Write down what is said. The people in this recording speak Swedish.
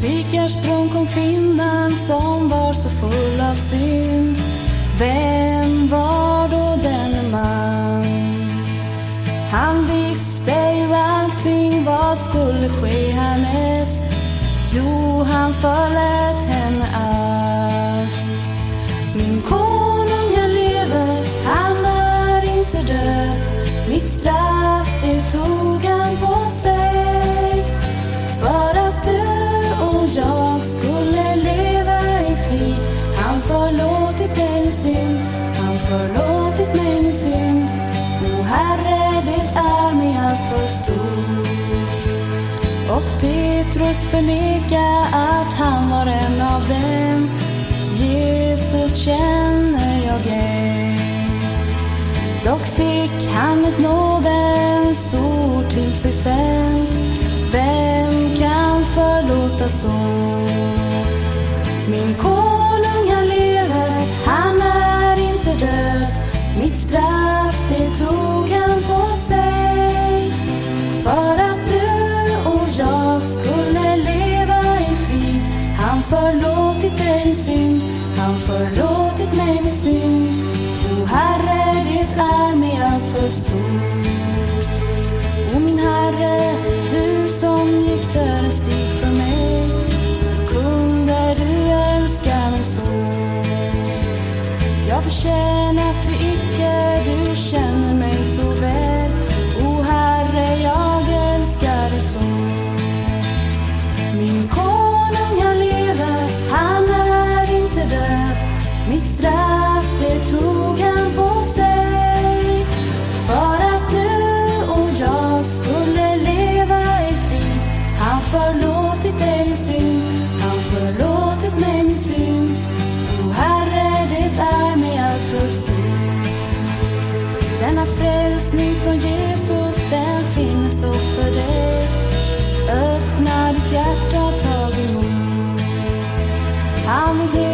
Sickarsprång kom kvinnan som var så full av synd. Vem var då denne man? Han visste ju allting vad skulle ske härnäst. Jo, han förlät henne förlåtit mig min synd. O Herre, det är mig alltför stort. Och Petrus förneka att han var en av dem. Jesus känner jag ej. Dock fick han ett nådens ord till sig sänt. Vem kan förlåta så? Min multitasking. I'm for Mitt straff det tog han på sig för att du och jag skulle leva i frid. Han förlåtit dig din synd, han förlåtit mig min synd. O Herre, det är mig allt förstått. Denna frälsning från Jesus, den finns också för dig. Öppna ditt hjärta, tag emot. Han vill